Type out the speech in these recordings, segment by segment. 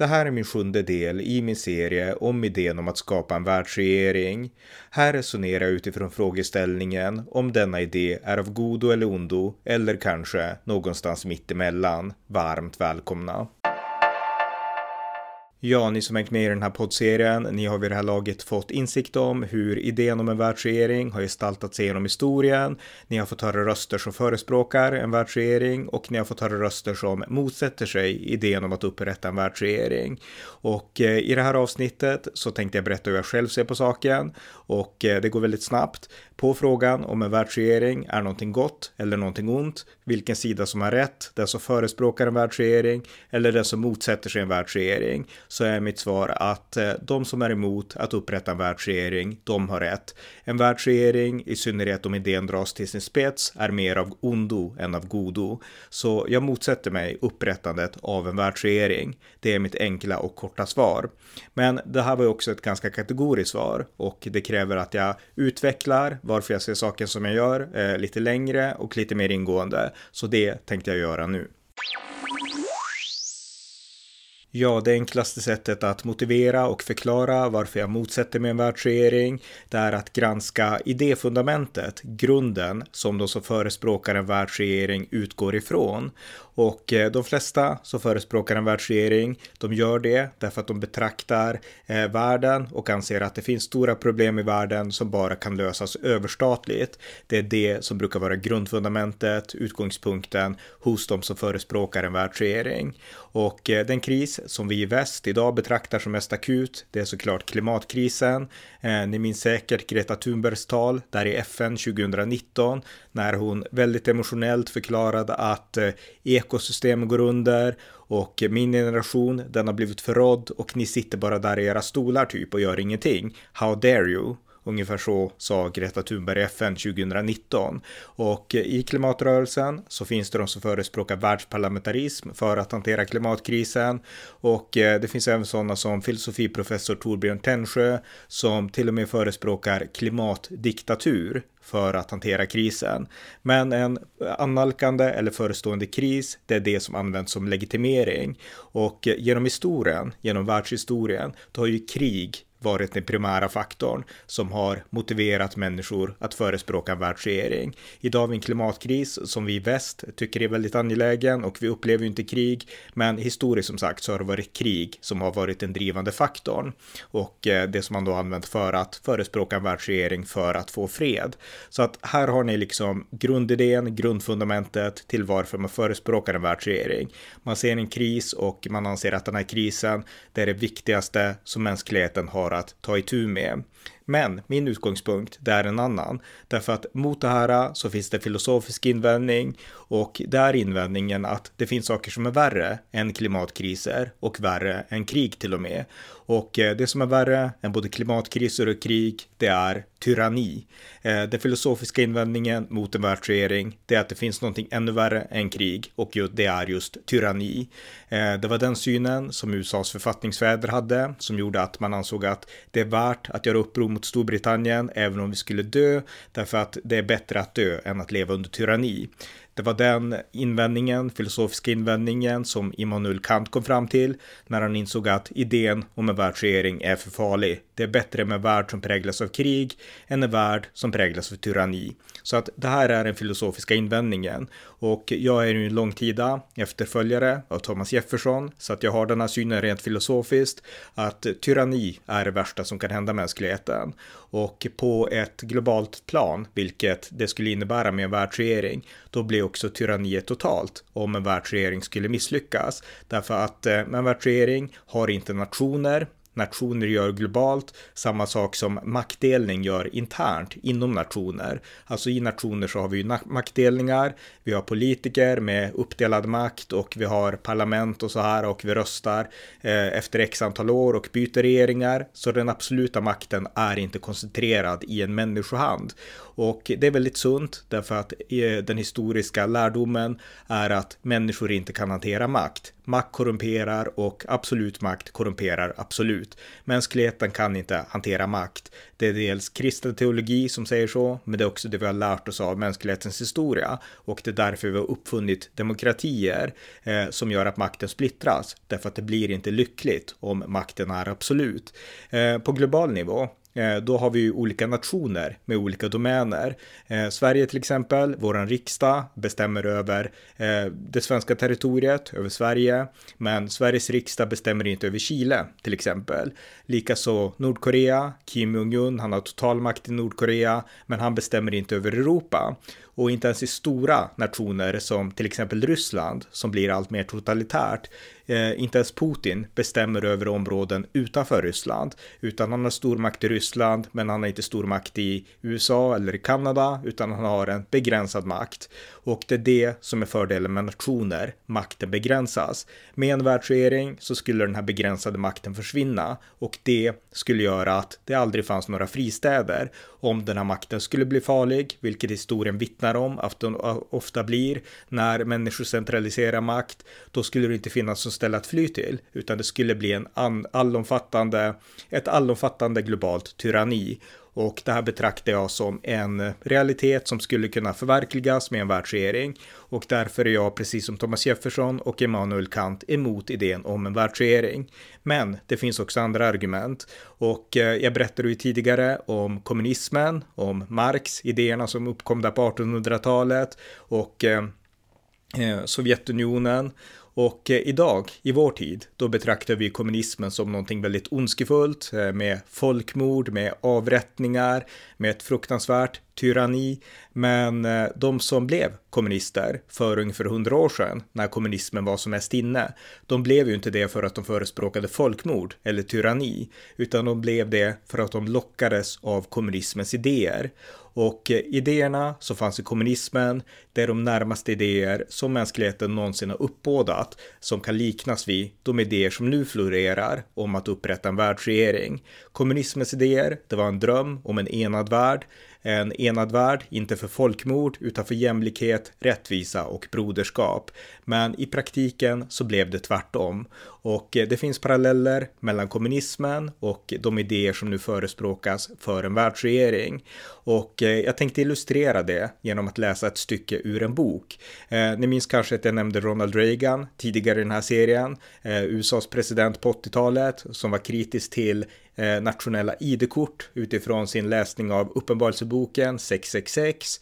Det här är min sjunde del i min serie om idén om att skapa en världsregering. Här resonerar jag utifrån frågeställningen om denna idé är av godo eller ondo eller kanske någonstans mittemellan. Varmt välkomna! Ja, ni som hängt med i den här poddserien, ni har vid det här laget fått insikt om hur idén om en världsregering har gestaltat sig genom historien. Ni har fått höra röster som förespråkar en världsregering och ni har fått höra röster som motsätter sig idén om att upprätta en världsregering. Och eh, i det här avsnittet så tänkte jag berätta hur jag själv ser på saken och eh, det går väldigt snabbt. På frågan om en världsregering är någonting gott eller någonting ont, vilken sida som har rätt, den som förespråkar en världsregering eller den som motsätter sig en världsregering, så är mitt svar att eh, de som är emot att upprätta en världsregering, de har rätt. En världsregering, i synnerhet om idén dras till sin spets, är mer av ondo än av godo. Så jag motsätter mig upprättandet av en världsregering. Det är mitt enkla och korta svar. Men det här var ju också ett ganska kategoriskt svar och det kräver att jag utvecklar varför jag ser saken som jag gör eh, lite längre och lite mer ingående. Så det tänkte jag göra nu. Ja, det enklaste sättet att motivera och förklara varför jag motsätter mig en världsregering, det är att granska idéfundamentet, grunden som de som förespråkar en världsregering utgår ifrån. Och eh, de flesta som förespråkar en världsregering, de gör det därför att de betraktar eh, världen och anser att det finns stora problem i världen som bara kan lösas överstatligt. Det är det som brukar vara grundfundamentet, utgångspunkten hos de som förespråkar en världsregering. Och eh, den kris som vi i väst idag betraktar som mest akut, det är såklart klimatkrisen. Eh, ni minns säkert Greta Thunbergs tal där i FN 2019 när hon väldigt emotionellt förklarade att eh, ekosystemen går under och min generation, den har blivit förrådd och ni sitter bara där i era stolar typ och gör ingenting. How dare you? Ungefär så sa Greta Thunberg i FN 2019. Och i klimatrörelsen så finns det de som förespråkar världsparlamentarism för att hantera klimatkrisen. Och eh, det finns även sådana som filosofiprofessor Torbjörn Tännsjö som till och med förespråkar klimatdiktatur för att hantera krisen. Men en annalkande eller förestående kris, det är det som används som legitimering. Och eh, genom historien, genom världshistorien, då har ju krig varit den primära faktorn som har motiverat människor att förespråka en världsregering. Idag har vi en klimatkris som vi i väst tycker är väldigt angelägen och vi upplever ju inte krig, men historiskt som sagt så har det varit krig som har varit den drivande faktorn och eh, det som man då använt för att förespråka en världsregering för att få fred. Så att här har ni liksom grundidén, grundfundamentet till varför man förespråkar en världsregering. Man ser en kris och man anser att den här krisen, det är det viktigaste som mänskligheten har har att ta itu med. Men min utgångspunkt, det är en annan. Därför att mot det här så finns det filosofisk invändning och det är invändningen att det finns saker som är värre än klimatkriser och värre än krig till och med. Och eh, det som är värre än både klimatkriser och krig, det är tyranni. Eh, den filosofiska invändningen mot en världsregering, det är att det finns någonting ännu värre än krig och det är just tyranni. Eh, det var den synen som USAs författningsfäder hade, som gjorde att man ansåg att det är värt att göra uppror mot Storbritannien, även om vi skulle dö, därför att det är bättre att dö än att leva under tyranni. Det var den invändningen, filosofiska invändningen, som Immanuel Kant kom fram till när han insåg att idén om en världsregering är för farlig. Det är bättre med en värld som präglas av krig än en värld som präglas av tyranni. Så att det här är den filosofiska invändningen. Och jag är ju en långtida efterföljare av Thomas Jefferson, så att jag har den här synen rent filosofiskt, att tyranni är det värsta som kan hända mänskligheten. Och på ett globalt plan, vilket det skulle innebära med en världsregering, då blir också tyranniet totalt om en världsregering skulle misslyckas. Därför att eh, en världsregering har inte nationer, nationer gör globalt, samma sak som maktdelning gör internt inom nationer. Alltså i nationer så har vi ju maktdelningar, vi har politiker med uppdelad makt och vi har parlament och så här och vi röstar eh, efter x antal år och byter regeringar. Så den absoluta makten är inte koncentrerad i en människohand. Och det är väldigt sunt därför att eh, den historiska lärdomen är att människor inte kan hantera makt. Makt korrumperar och absolut makt korrumperar absolut. Mänskligheten kan inte hantera makt. Det är dels kristen teologi som säger så, men det är också det vi har lärt oss av mänsklighetens historia och det är därför vi har uppfunnit demokratier eh, som gör att makten splittras. Därför att det blir inte lyckligt om makten är absolut. Eh, på global nivå Eh, då har vi ju olika nationer med olika domäner. Eh, Sverige till exempel, våran riksdag bestämmer över eh, det svenska territoriet, över Sverige, men Sveriges riksdag bestämmer inte över Chile till exempel. Likaså Nordkorea, Kim Jong-Un, han har total makt i Nordkorea, men han bestämmer inte över Europa och inte ens i stora nationer som till exempel Ryssland som blir allt mer totalitärt. Eh, inte ens Putin bestämmer över områden utanför Ryssland, utan han har stormakt i Ryssland, men han har inte stormakt i USA eller i Kanada, utan han har en begränsad makt. Och det är det som är fördelen med nationer, makten begränsas. Med en världsregering så skulle den här begränsade makten försvinna och det skulle göra att det aldrig fanns några fristäder. Om den här makten skulle bli farlig, vilket historien vittnar om att den ofta blir när människor centraliserar makt, då skulle det inte finnas något ställe att fly till, utan det skulle bli en allomfattande, ett allomfattande globalt tyranni. Och det här betraktar jag som en realitet som skulle kunna förverkligas med en världsregering. Och därför är jag, precis som Thomas Jefferson och Immanuel Kant, emot idén om en världsregering. Men det finns också andra argument. Och eh, jag berättade ju tidigare om kommunismen, om Marx, idéerna som uppkom där på 1800-talet och eh, eh Sovjetunionen och eh, idag, i vår tid, då betraktar vi kommunismen som någonting väldigt ondskefullt eh, med folkmord, med avrättningar, med ett fruktansvärt tyranni. Men eh, de som blev kommunister för ungefär hundra år sedan, när kommunismen var som mest inne, de blev ju inte det för att de förespråkade folkmord eller tyranni, utan de blev det för att de lockades av kommunismens idéer. Och eh, idéerna som fanns i kommunismen, det är de närmaste idéer som mänskligheten någonsin har uppbådat, som kan liknas vid de idéer som nu florerar om att upprätta en världsregering. Kommunismens idéer, det var en dröm om en enad värld, en enad värld, inte för folkmord utan för jämlikhet, rättvisa och broderskap. Men i praktiken så blev det tvärtom. Och eh, det finns paralleller mellan kommunismen och de idéer som nu förespråkas för en världsregering. Och eh, jag tänkte illustrera det genom att läsa ett stycke ur en bok. Eh, ni minns kanske att jag nämnde Ronald Reagan tidigare i den här serien, eh, USAs president på 80-talet som var kritisk till Eh, nationella ID-kort utifrån sin läsning av Uppenbarelseboken 666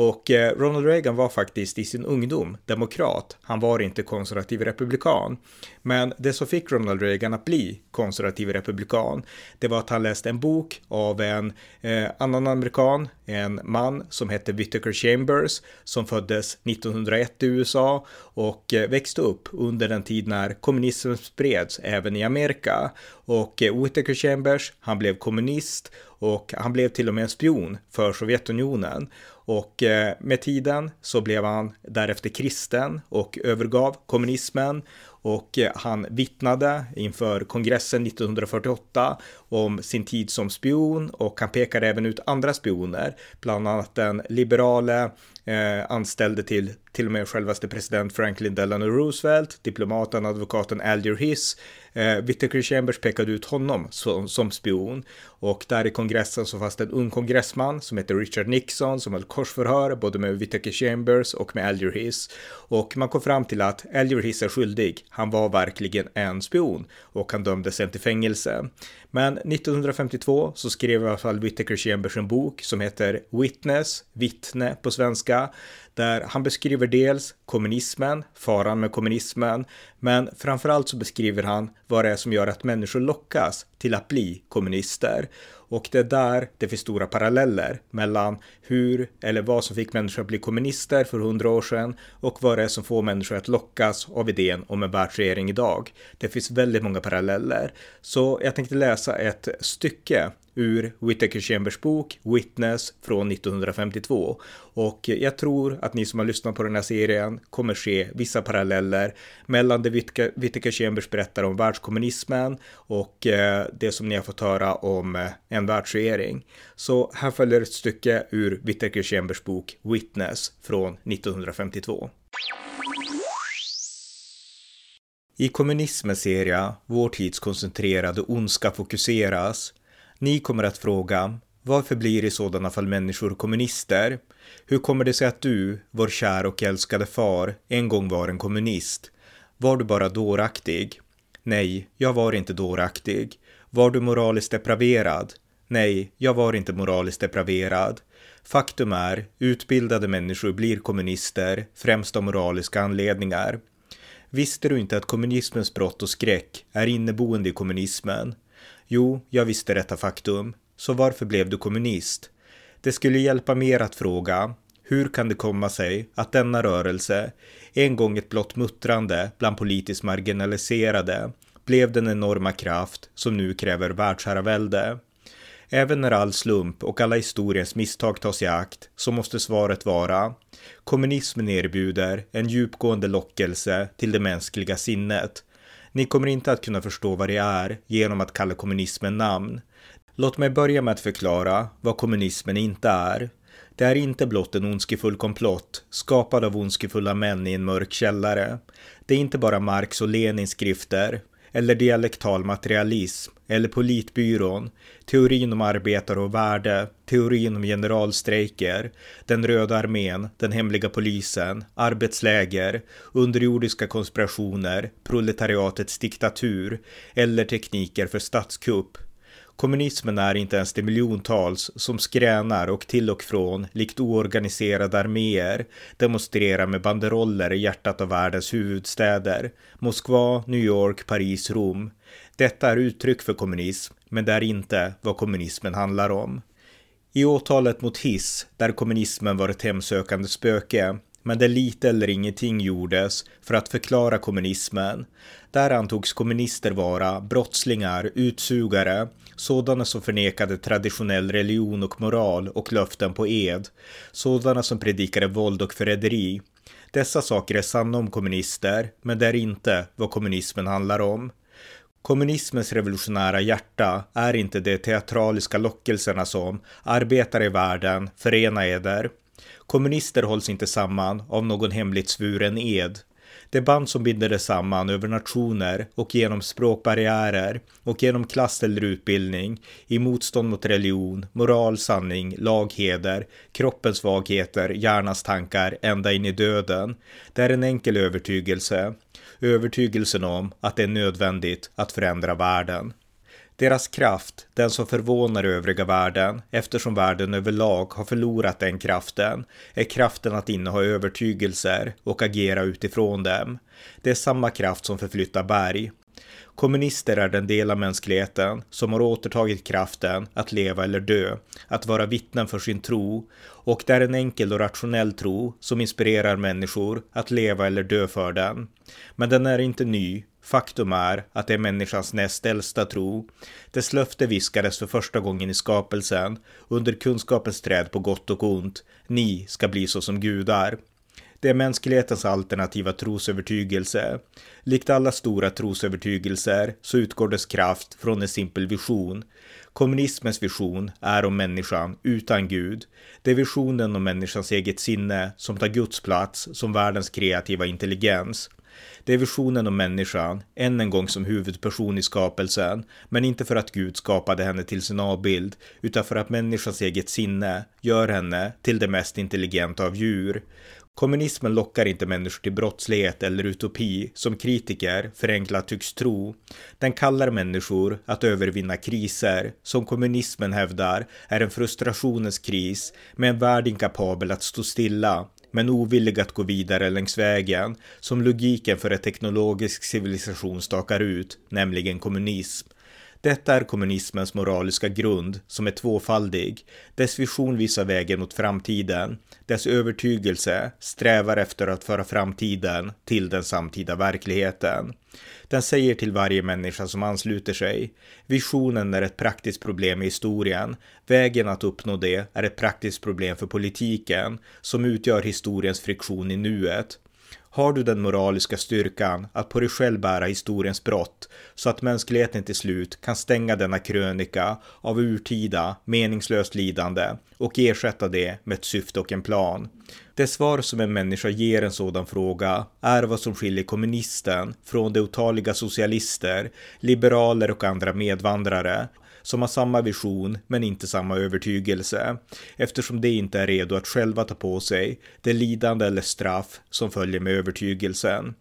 och eh, Ronald Reagan var faktiskt i sin ungdom demokrat. Han var inte konservativ republikan. Men det som fick Ronald Reagan att bli konservativ republikan, det var att han läste en bok av en eh, annan amerikan, en man som hette Whittaker Chambers, som föddes 1901 i USA och eh, växte upp under den tid när kommunismen spreds även i Amerika. Och eh, Whittaker Chambers, han blev kommunist och han blev till och med en spion för Sovjetunionen. Och eh, med tiden så blev han därefter kristen och övergav kommunismen. Och eh, han vittnade inför kongressen 1948 om sin tid som spion. Och han pekade även ut andra spioner, bland annat den liberale eh, anställde till till och med självaste president Franklin Delano Roosevelt, diplomaten, advokaten Alger Hiss, eh, Whittaker Chambers pekade ut honom som, som spion och där i kongressen så fanns det en ung kongressman som heter Richard Nixon som höll korsförhör både med Whittaker Chambers och med Alger Hiss och man kom fram till att Alger Hiss är skyldig. Han var verkligen en spion och han dömdes sen till fängelse. Men 1952 så skrev i alla fall Whittaker Chambers en bok som heter Witness, vittne på svenska, där han beskriver dels kommunismen, faran med kommunismen, men framförallt så beskriver han vad det är som gör att människor lockas till att bli kommunister. Och det är där det finns stora paralleller mellan hur eller vad som fick människor att bli kommunister för hundra år sedan och vad det är som får människor att lockas av idén om en världsregering idag. Det finns väldigt många paralleller. Så jag tänkte läsa ett stycke ur Whitaker Chambers bok Witness från 1952. Och jag tror att ni som har lyssnat på den här serien kommer se vissa paralleller mellan det Whitaker Chambers berättar om världskommunismen och eh, det som ni har fått höra om eh, en världsregering. Så här följer ett stycke ur Whittaker Chambers bok Witness från 1952. I kommunismens serie Vår tids koncentrerade ondska fokuseras ni kommer att fråga varför blir i sådana fall människor kommunister? Hur kommer det sig att du, vår kär och älskade far, en gång var en kommunist? Var du bara dåraktig? Nej, jag var inte dåraktig. Var du moraliskt depraverad? Nej, jag var inte moraliskt depraverad. Faktum är, utbildade människor blir kommunister, främst av moraliska anledningar. Visste du inte att kommunismens brott och skräck är inneboende i kommunismen? Jo, jag visste detta faktum. Så varför blev du kommunist? Det skulle hjälpa mer att fråga hur kan det komma sig att denna rörelse, en gång ett blott muttrande bland politiskt marginaliserade, blev den enorma kraft som nu kräver världsherravälde? Även när all slump och alla historiens misstag tas i akt så måste svaret vara kommunismen erbjuder en djupgående lockelse till det mänskliga sinnet ni kommer inte att kunna förstå vad det är genom att kalla kommunismen namn. Låt mig börja med att förklara vad kommunismen inte är. Det är inte blott en ondskefull komplott skapad av ondskefulla män i en mörk källare. Det är inte bara Marx och Lenins skrifter eller dialektal materialism, eller politbyrån, teorin om arbetare och värde, teorin om generalstrejker, den röda armén, den hemliga polisen, arbetsläger, underjordiska konspirationer, proletariatets diktatur eller tekniker för statskupp Kommunismen är inte ens de miljontals som skränar och till och från, likt oorganiserade arméer, demonstrerar med banderoller i hjärtat av världens huvudstäder. Moskva, New York, Paris, Rom. Detta är uttryck för kommunism, men det är inte vad kommunismen handlar om. I åtalet mot Hiss, där kommunismen var ett hemsökande spöke, men där lite eller ingenting gjordes för att förklara kommunismen. Där antogs kommunister vara brottslingar, utsugare, sådana som förnekade traditionell religion och moral och löften på ed, sådana som predikade våld och förräderi. Dessa saker är sanna om kommunister, men det är inte vad kommunismen handlar om. Kommunismens revolutionära hjärta är inte de teatraliska lockelserna som arbetare i världen, förena eder. Kommunister hålls inte samman av någon hemligt svuren ed. Det band som binder det samman över nationer och genom språkbarriärer och genom klass eller utbildning i motstånd mot religion, moral, sanning, lag, heder, kroppens svagheter, hjärnans tankar ända in i döden. Det är en enkel övertygelse. Övertygelsen om att det är nödvändigt att förändra världen. Deras kraft, den som förvånar övriga världen, eftersom världen överlag har förlorat den kraften, är kraften att inneha övertygelser och agera utifrån dem. Det är samma kraft som förflyttar berg. Kommunister är den del av mänskligheten som har återtagit kraften att leva eller dö, att vara vittnen för sin tro, och det är en enkel och rationell tro som inspirerar människor att leva eller dö för den. Men den är inte ny, Faktum är att det är människans näst äldsta tro. Dess löfte viskades för första gången i skapelsen, under kunskapens träd på gott och ont. Ni ska bli så som gudar. Det är mänsklighetens alternativa trosövertygelse. Likt alla stora trosövertygelser så utgår dess kraft från en simpel vision. Kommunismens vision är om människan utan Gud. Det är visionen om människans eget sinne som tar Guds plats som världens kreativa intelligens. Det är visionen om människan, än en gång som huvudperson i skapelsen, men inte för att Gud skapade henne till sin avbild, utan för att människans eget sinne gör henne till det mest intelligenta av djur. Kommunismen lockar inte människor till brottslighet eller utopi, som kritiker förenklat tycks tro. Den kallar människor att övervinna kriser, som kommunismen hävdar är en frustrationens kris med en värld inkapabel att stå stilla, men ovillig att gå vidare längs vägen som logiken för en teknologisk civilisation stakar ut, nämligen kommunism. Detta är kommunismens moraliska grund som är tvåfaldig. Dess vision visar vägen mot framtiden. Dess övertygelse strävar efter att föra framtiden till den samtida verkligheten. Den säger till varje människa som ansluter sig. Visionen är ett praktiskt problem i historien. Vägen att uppnå det är ett praktiskt problem för politiken som utgör historiens friktion i nuet. Har du den moraliska styrkan att på dig själv bära historiens brott så att mänskligheten till slut kan stänga denna krönika av urtida, meningslöst lidande och ersätta det med ett syfte och en plan? Det svar som en människa ger en sådan fråga är vad som skiljer kommunisten från de otaliga socialister, liberaler och andra medvandrare som har samma vision men inte samma övertygelse eftersom de inte är redo att själva ta på sig det lidande eller straff som följer med övertygelsen.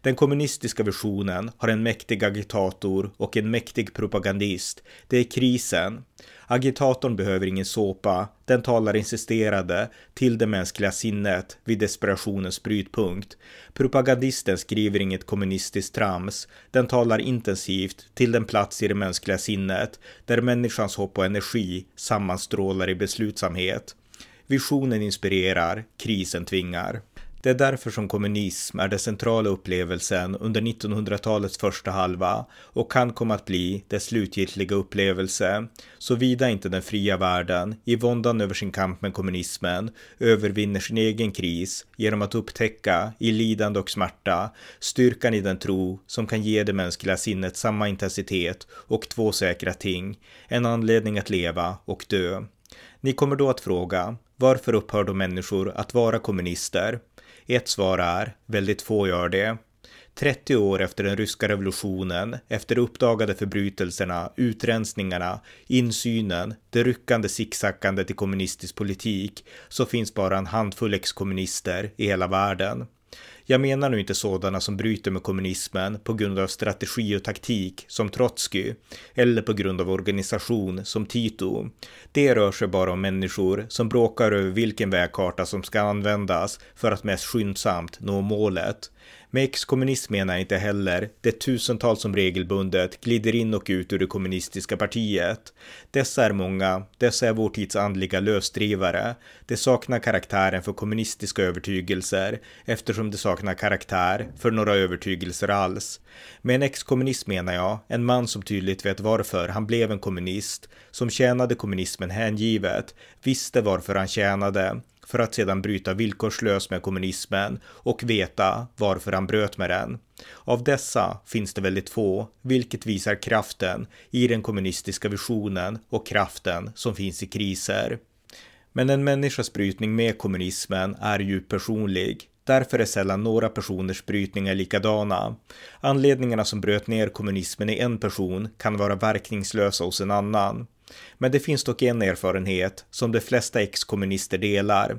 Den kommunistiska visionen har en mäktig agitator och en mäktig propagandist. Det är krisen. Agitatorn behöver ingen såpa, den talar insisterade till det mänskliga sinnet vid desperationens brytpunkt. Propagandisten skriver inget kommunistiskt trams, den talar intensivt till den plats i det mänskliga sinnet där människans hopp och energi sammanstrålar i beslutsamhet. Visionen inspirerar, krisen tvingar. Det är därför som kommunism är den centrala upplevelsen under 1900-talets första halva och kan komma att bli dess slutgiltiga upplevelse, såvida inte den fria världen i våndan över sin kamp med kommunismen övervinner sin egen kris genom att upptäcka i lidande och smärta styrkan i den tro som kan ge det mänskliga sinnet samma intensitet och två säkra ting, en anledning att leva och dö. Ni kommer då att fråga, varför upphör då människor att vara kommunister? Ett svar är, väldigt få gör det. 30 år efter den ryska revolutionen, efter de uppdagade förbrytelserna, utrensningarna, insynen, det ryckande sicksackandet i kommunistisk politik, så finns bara en handfull exkommunister i hela världen. Jag menar nu inte sådana som bryter med kommunismen på grund av strategi och taktik som Trotsky eller på grund av organisation som Tito. Det rör sig bara om människor som bråkar över vilken vägkarta som ska användas för att mest skyndsamt nå målet. Med exkommunism menar jag inte heller det tusental som regelbundet glider in och ut ur det kommunistiska partiet. Dessa är många, dessa är vår tids andliga lösdrivare. Det saknar karaktären för kommunistiska övertygelser eftersom det saknar karaktär för några övertygelser alls. Med en exkommunist menar jag en man som tydligt vet varför han blev en kommunist, som tjänade kommunismen hängivet, visste varför han tjänade, för att sedan bryta villkorslöst med kommunismen och veta varför han bröt med den. Av dessa finns det väldigt få, vilket visar kraften i den kommunistiska visionen och kraften som finns i kriser. Men en människas brytning med kommunismen är djupt personlig. Därför är sällan några personers brytningar likadana. Anledningarna som bröt ner kommunismen i en person kan vara verkningslösa hos en annan. Men det finns dock en erfarenhet som de flesta ex-kommunister delar.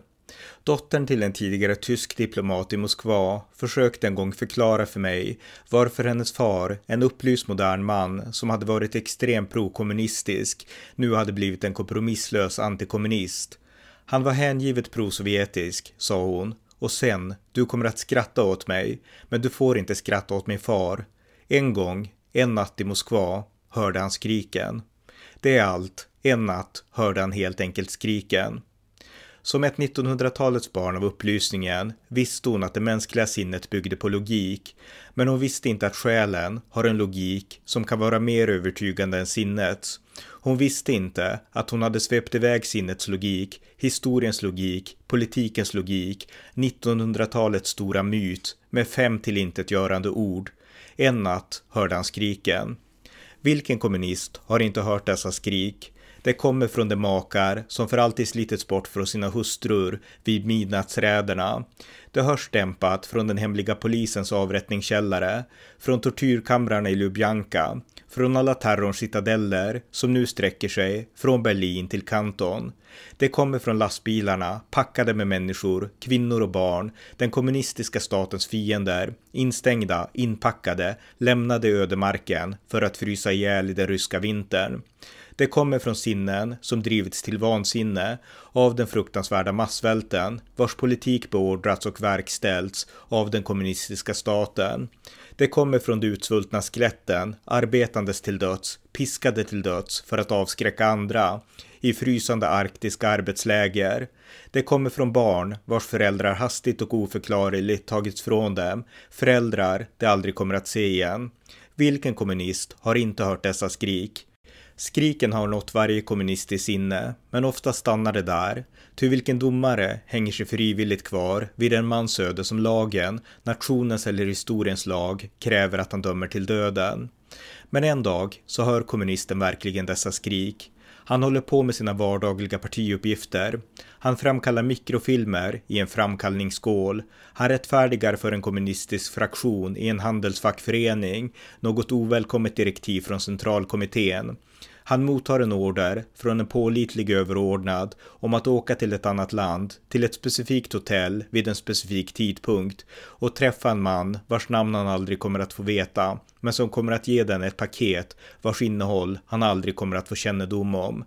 Dottern till en tidigare tysk diplomat i Moskva försökte en gång förklara för mig varför hennes far, en upplyst modern man som hade varit extremt prokommunistisk, nu hade blivit en kompromisslös antikommunist. Han var hängivet prosovjetisk, sa hon, och sen, du kommer att skratta åt mig, men du får inte skratta åt min far. En gång, en natt i Moskva, hörde han skriken. Det är allt. En natt hörde han helt enkelt skriken. Som ett 1900-talets barn av upplysningen visste hon att det mänskliga sinnet byggde på logik, men hon visste inte att själen har en logik som kan vara mer övertygande än sinnets. Hon visste inte att hon hade svept iväg sinnets logik, historiens logik, politikens logik, 1900-talets stora myt med fem tillintetgörande ord. En natt hörde han skriken. Vilken kommunist har inte hört dessa skrik? Det kommer från de makar som för alltid slitits bort från sina hustrur vid midnattsräderna. Det hörs dämpat från den hemliga polisens avrättningskällare, från tortyrkamrarna i Lubjanka, från alla terrorns citadeller som nu sträcker sig från Berlin till Kanton. Det kommer från lastbilarna, packade med människor, kvinnor och barn, den kommunistiska statens fiender, instängda, inpackade, lämnade ödemarken för att frysa ihjäl i den ryska vintern. Det kommer från sinnen som drivits till vansinne av den fruktansvärda massvälten vars politik beordrats och verkställts av den kommunistiska staten. Det kommer från de utsvultna skeletten, arbetandes till döds, piskade till döds för att avskräcka andra, i frysande arktiska arbetsläger. Det kommer från barn vars föräldrar hastigt och oförklarligt tagits från dem, föräldrar de aldrig kommer att se igen. Vilken kommunist har inte hört dessa skrik? Skriken har nått varje kommunist i sinne, men ofta stannar det där. Ty vilken domare hänger sig frivilligt kvar vid en mans öde som lagen, nationens eller historiens lag, kräver att han dömer till döden. Men en dag så hör kommunisten verkligen dessa skrik. Han håller på med sina vardagliga partiuppgifter. Han framkallar mikrofilmer i en framkallningsskål. Han rättfärdigar för en kommunistisk fraktion i en handelsfackförening något ovälkommet direktiv från centralkommittén. Han mottar en order från en pålitlig överordnad om att åka till ett annat land, till ett specifikt hotell vid en specifik tidpunkt och träffa en man vars namn han aldrig kommer att få veta, men som kommer att ge den ett paket vars innehåll han aldrig kommer att få kännedom om.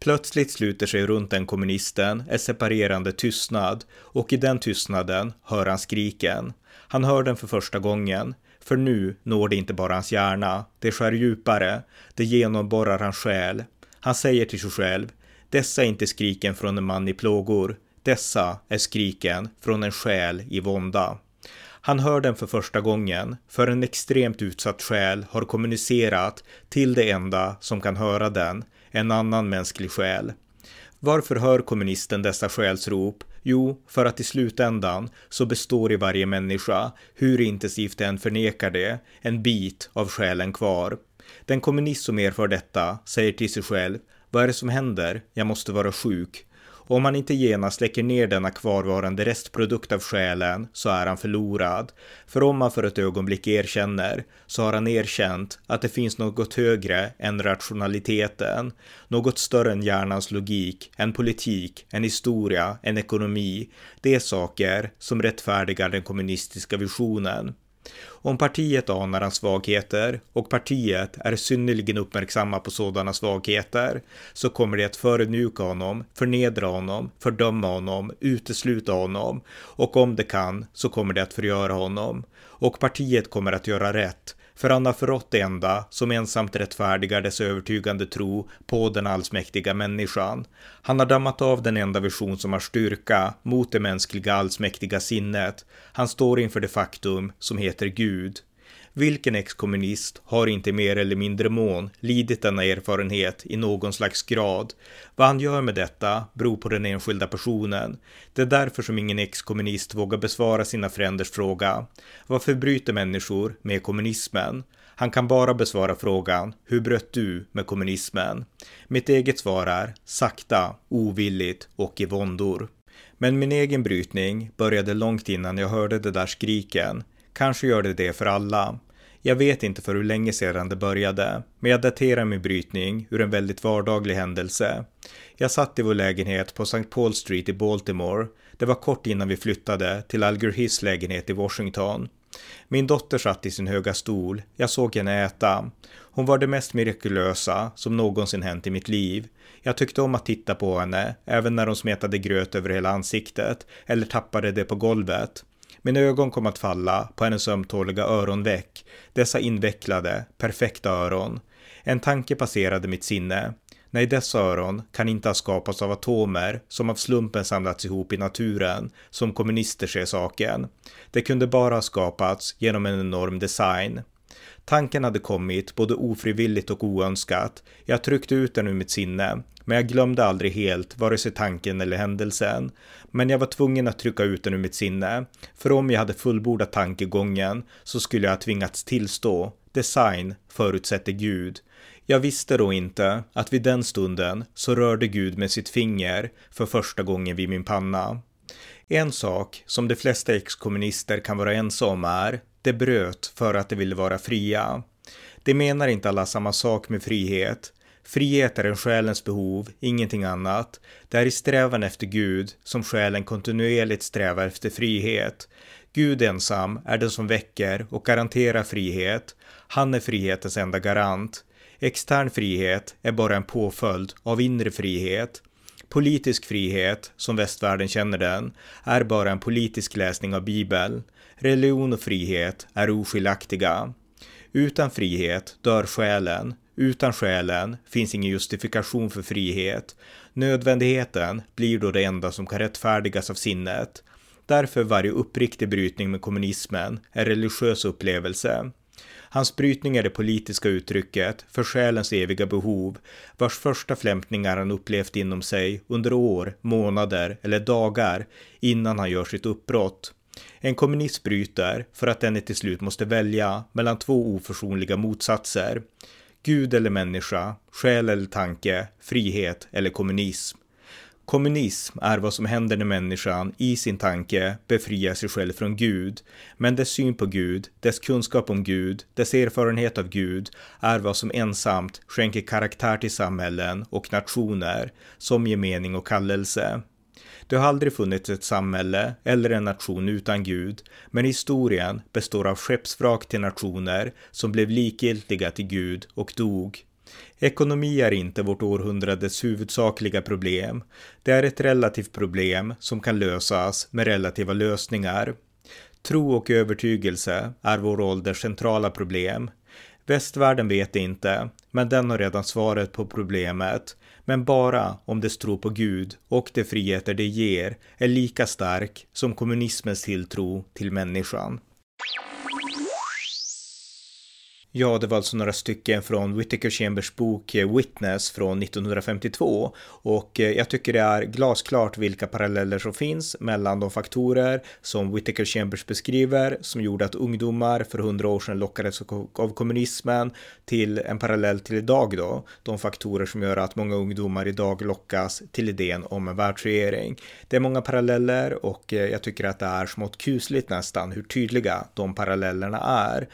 Plötsligt sluter sig runt den kommunisten en separerande tystnad och i den tystnaden hör han skriken. Han hör den för första gången, för nu når det inte bara hans hjärna, det skär djupare, det genomborrar hans själ. Han säger till sig själv, dessa är inte skriken från en man i plågor, dessa är skriken från en själ i vånda. Han hör den för första gången, för en extremt utsatt själ har kommunicerat till det enda som kan höra den, en annan mänsklig själ. Varför hör kommunisten dessa själsrop? Jo, för att i slutändan så består i varje människa, hur intensivt den förnekar det, en bit av själen kvar. Den kommunist som erfar detta säger till sig själv, vad är det som händer? Jag måste vara sjuk. Och om han inte genast läcker ner denna kvarvarande restprodukt av själen så är han förlorad. För om han för ett ögonblick erkänner så har han erkänt att det finns något högre än rationaliteten, något större än hjärnans logik, en politik, en historia, en ekonomi. Det är saker som rättfärdigar den kommunistiska visionen. Om partiet anar hans svagheter och partiet är synnerligen uppmärksamma på sådana svagheter så kommer det att förödmjuka honom, förnedra honom, fördöma honom, utesluta honom och om det kan så kommer det att förgöra honom. Och partiet kommer att göra rätt för han har förrått det enda som ensamt rättfärdigar dess övertygande tro på den allsmäktiga människan. Han har dammat av den enda vision som har styrka mot det mänskliga allsmäktiga sinnet. Han står inför det faktum som heter Gud. Vilken exkommunist har inte mer eller mindre mån lidit denna erfarenhet i någon slags grad? Vad han gör med detta beror på den enskilda personen. Det är därför som ingen exkommunist vågar besvara sina fränders fråga. Varför bryter människor med kommunismen? Han kan bara besvara frågan Hur bröt du med kommunismen? Mitt eget svar är sakta, ovilligt och i våndor. Men min egen brytning började långt innan jag hörde de där skriken. Kanske gör det det för alla. Jag vet inte för hur länge sedan det började, men jag daterar min brytning ur en väldigt vardaglig händelse. Jag satt i vår lägenhet på St. Paul Street i Baltimore. Det var kort innan vi flyttade till Alger Hiss lägenhet i Washington. Min dotter satt i sin höga stol. Jag såg henne äta. Hon var det mest mirakulösa som någonsin hänt i mitt liv. Jag tyckte om att titta på henne, även när hon smetade gröt över hela ansiktet eller tappade det på golvet. Mina ögon kom att falla på hennes ömtåliga öronveck, dessa invecklade, perfekta öron. En tanke passerade mitt sinne. Nej, dessa öron kan inte ha skapats av atomer som av slumpen samlats ihop i naturen, som kommunister ser saken. Det kunde bara ha skapats genom en enorm design. Tanken hade kommit både ofrivilligt och oönskat. Jag tryckte ut den ur mitt sinne, men jag glömde aldrig helt vare sig tanken eller händelsen. Men jag var tvungen att trycka ut den ur mitt sinne, för om jag hade fullbordat tankegången så skulle jag ha tvingats tillstå. Design förutsätter Gud. Jag visste då inte att vid den stunden så rörde Gud med sitt finger för första gången vid min panna. En sak som de flesta exkommunister kan vara ense om är, det bröt för att de ville vara fria. De menar inte alla samma sak med frihet. Frihet är en själens behov, ingenting annat. Det är i strävan efter Gud som själen kontinuerligt strävar efter frihet. Gud ensam är den som väcker och garanterar frihet. Han är frihetens enda garant. Extern frihet är bara en påföljd av inre frihet. Politisk frihet, som västvärlden känner den, är bara en politisk läsning av Bibeln. Religion och frihet är oskiljaktiga. Utan frihet dör själen. Utan själen finns ingen justifikation för frihet. Nödvändigheten blir då det enda som kan rättfärdigas av sinnet. Därför varje uppriktig brytning med kommunismen en religiös upplevelse. Hans brytning är det politiska uttrycket för själens eviga behov, vars första flämtningar han upplevt inom sig under år, månader eller dagar innan han gör sitt uppbrott. En kommunist bryter för att denne till slut måste välja mellan två oförsonliga motsatser. Gud eller människa, själ eller tanke, frihet eller kommunism. Kommunism är vad som händer när människan i sin tanke befriar sig själv från Gud. Men dess syn på Gud, dess kunskap om Gud, dess erfarenhet av Gud är vad som ensamt skänker karaktär till samhällen och nationer som ger mening och kallelse. Det har aldrig funnits ett samhälle eller en nation utan Gud, men historien består av skeppsvrak till nationer som blev likgiltiga till Gud och dog. Ekonomi är inte vårt århundrades huvudsakliga problem. Det är ett relativt problem som kan lösas med relativa lösningar. Tro och övertygelse är vår ålders centrala problem. Västvärlden vet inte, men den har redan svaret på problemet. Men bara om dess tro på Gud och de friheter det ger är lika stark som kommunismens tilltro till människan. Ja, det var alltså några stycken från Whittaker Chambers bok eh, Witness från 1952 och eh, jag tycker det är glasklart vilka paralleller som finns mellan de faktorer som Whittaker Chambers beskriver som gjorde att ungdomar för hundra år sedan lockades av kommunismen till en parallell till idag då. De faktorer som gör att många ungdomar idag lockas till idén om en världsregering. Det är många paralleller och eh, jag tycker att det är smått kusligt nästan hur tydliga de parallellerna är.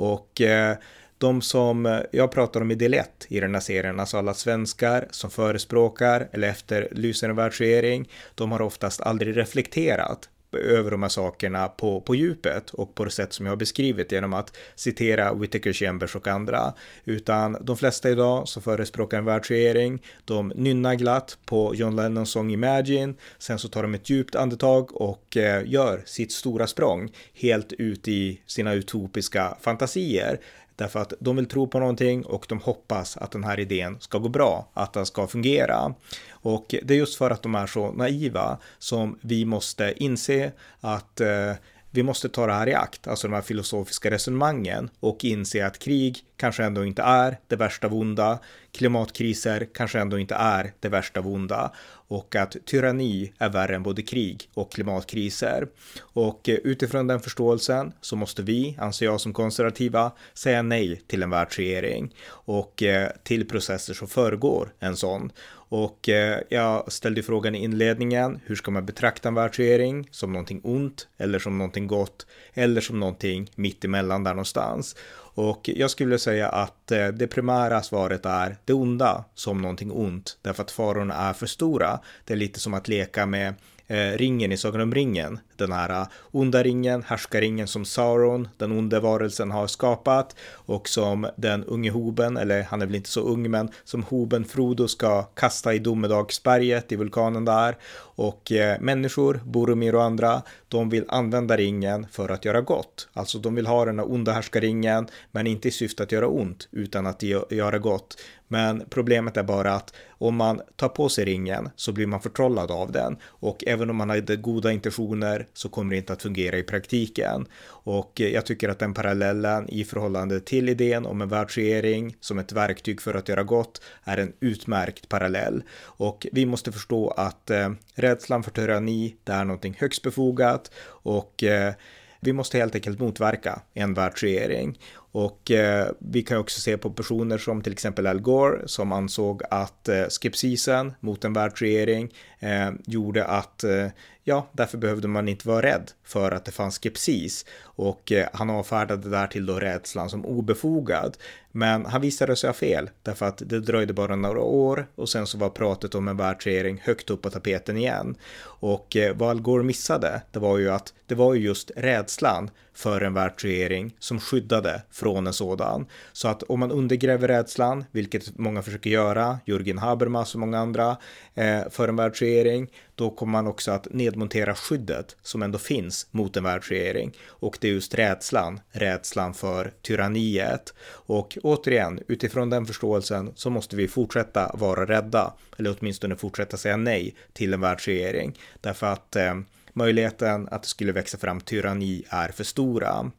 Och eh, de som eh, jag pratar om i del 1 i den här serien, alltså alla svenskar som förespråkar eller efterlyser en världsregering, de har oftast aldrig reflekterat över de här sakerna på, på djupet och på det sätt som jag har beskrivit genom att citera Whittaker Chambers och andra. Utan de flesta idag som förespråkar en världsregering, de nynnar glatt på John Lennons sång Imagine, sen så tar de ett djupt andetag och eh, gör sitt stora språng helt ut i sina utopiska fantasier. Därför att de vill tro på någonting och de hoppas att den här idén ska gå bra, att den ska fungera. Och det är just för att de är så naiva som vi måste inse att eh, vi måste ta det här i akt, alltså de här filosofiska resonemangen och inse att krig kanske ändå inte är det värsta vonda, klimatkriser kanske ändå inte är det värsta vonda och att tyranni är värre än både krig och klimatkriser. Och eh, utifrån den förståelsen så måste vi, anser jag som konservativa, säga nej till en världsregering och eh, till processer som föregår en sån. Och eh, jag ställde frågan i inledningen, hur ska man betrakta en världsregering? Som någonting ont eller som någonting gott eller som någonting mittemellan där någonstans? Och jag skulle säga att eh, det primära svaret är det onda som någonting ont, därför att farorna är för stora. Det är lite som att leka med eh, ringen i Sagan om ringen. Den här äh, onda ringen, härskaringen som Sauron, den onde varelsen har skapat och som den unge Hoben, eller han är väl inte så ung, men som Hoben Frodo ska kasta i domedagsberget i vulkanen där. Och eh, människor, Boromir och andra, de vill använda ringen för att göra gott. Alltså de vill ha den här onda härskaringen, men inte i syfte att göra ont, utan att göra gott. Men problemet är bara att om man tar på sig ringen så blir man förtrollad av den och även om man hade goda intentioner så kommer det inte att fungera i praktiken. Och eh, jag tycker att den parallellen i förhållande till idén om en världsregering som ett verktyg för att göra gott är en utmärkt parallell. Och vi måste förstå att eh, rädslan för tyranni, det är någonting högst befogat och eh, vi måste helt enkelt motverka en världsregering. Och eh, vi kan också se på personer som till exempel Al Gore som ansåg att eh, skepsisen mot en världsregering eh, gjorde att eh, ja, därför behövde man inte vara rädd för att det fanns skepsis och eh, han avfärdade därtill då rädslan som obefogad. Men han visade sig ha fel därför att det dröjde bara några år och sen så var pratet om en världsregering högt upp på tapeten igen. Och eh, vad Al Gore missade, det var ju att det var ju just rädslan för en världsregering som skyddade från en sådan. Så att om man undergräver rädslan, vilket många försöker göra, Jürgen Habermas och många andra, eh, för en världsregering, då kommer man också att nedmontera skyddet som ändå finns mot en världsregering. Och det är just rädslan, rädslan för tyranniet. Och återigen, utifrån den förståelsen så måste vi fortsätta vara rädda, eller åtminstone fortsätta säga nej till en världsregering. Därför att eh, möjligheten att det skulle växa fram tyranni är för stora.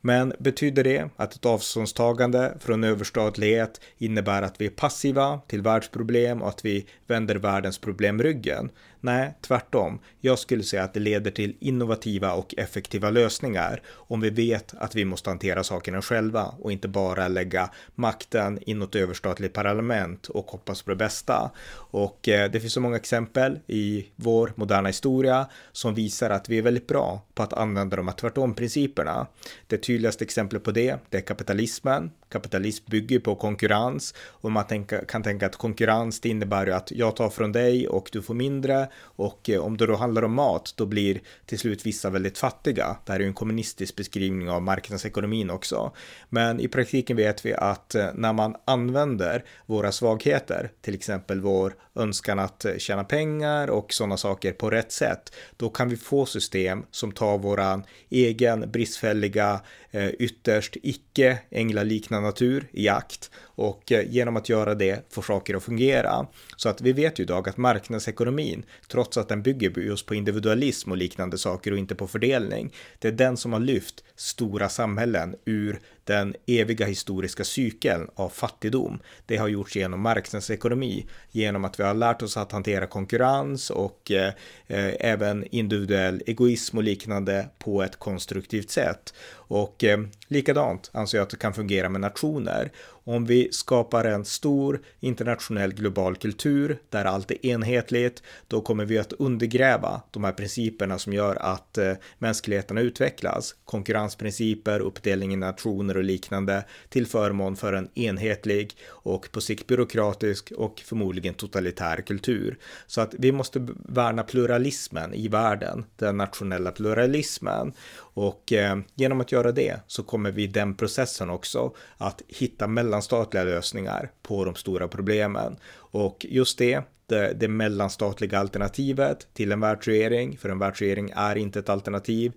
Men betyder det att ett avståndstagande från överstatlighet innebär att vi är passiva till världsproblem och att vi vänder världens problem ryggen? Nej, tvärtom. Jag skulle säga att det leder till innovativa och effektiva lösningar om vi vet att vi måste hantera sakerna själva och inte bara lägga makten i något överstatligt parlament och hoppas på det bästa. Och eh, det finns så många exempel i vår moderna historia som visar att vi är väldigt bra på att använda de här tvärtom-principerna. Det tydligaste exemplet på det, det är kapitalismen. Kapitalism bygger på konkurrens och man tänka, kan tänka att konkurrens det innebär ju att jag tar från dig och du får mindre och eh, om det då handlar om mat då blir till slut vissa väldigt fattiga. Det här är ju en kommunistisk beskrivning av marknadsekonomin också. Men i praktiken vet vi att eh, när man använder våra svagheter, till exempel vår önskan att eh, tjäna pengar och sådana saker på rätt sätt, då kan vi få system som tar våran egen bristfälliga, Eh, ytterst icke änglaliknande natur i akt och eh, genom att göra det får saker att fungera. Så att vi vet ju idag att marknadsekonomin, trots att den bygger just på individualism och liknande saker och inte på fördelning, det är den som har lyft stora samhällen ur den eviga historiska cykeln av fattigdom. Det har gjorts genom marknadsekonomi, genom att vi har lärt oss att hantera konkurrens och eh, eh även individuell egoism och liknande på ett konstruktivt sätt. Och eh, likadant anser jag att det kan fungera med nationer. Om vi skapar en stor internationell global kultur där allt är enhetligt, då kommer vi att undergräva de här principerna som gör att eh, mänskligheten utvecklas. Konkurrensprinciper, uppdelning i nationer och liknande till förmån för en enhetlig och på sikt byråkratisk och förmodligen totalitär kultur. Så att vi måste värna pluralismen i världen, den nationella pluralismen och eh, genom att göra det så kommer vi i den processen också att hitta mellan mellanstatliga lösningar på de stora problemen. Och just det, det, det mellanstatliga alternativet till en världsregering, för en världsregering är inte ett alternativ.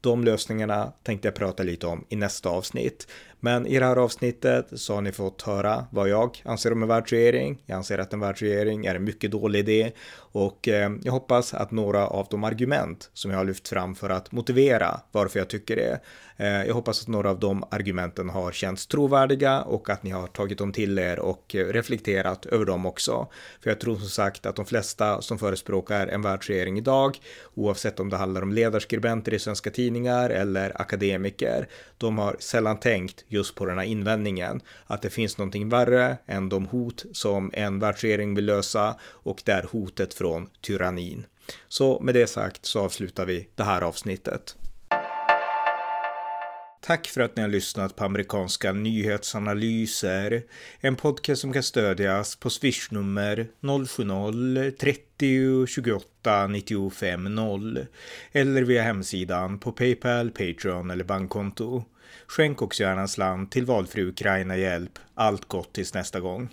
De lösningarna tänkte jag prata lite om i nästa avsnitt. Men i det här avsnittet så har ni fått höra vad jag anser om en världsregering. Jag anser att en världsregering är en mycket dålig idé och eh, jag hoppas att några av de argument som jag har lyft fram för att motivera varför jag tycker det. Eh, jag hoppas att några av de argumenten har känts trovärdiga och att ni har tagit dem till er och eh, reflekterat över dem också. För jag tror som sagt att de flesta som förespråkar en världsregering idag, oavsett om det handlar om ledarskribenter i svenska tidningar eller akademiker, de har sällan tänkt just på den här invändningen. Att det finns någonting värre än de hot som en världsregering vill lösa och det är hotet från tyrannin. Så med det sagt så avslutar vi det här avsnittet. Tack för att ni har lyssnat på amerikanska nyhetsanalyser. En podcast som kan stödjas på swishnummer 070-30 28 95 0 eller via hemsidan på Paypal, Patreon eller bankkonto. Skänk också gärna en slant till valfri Ukraina-hjälp. Allt gott tills nästa gång.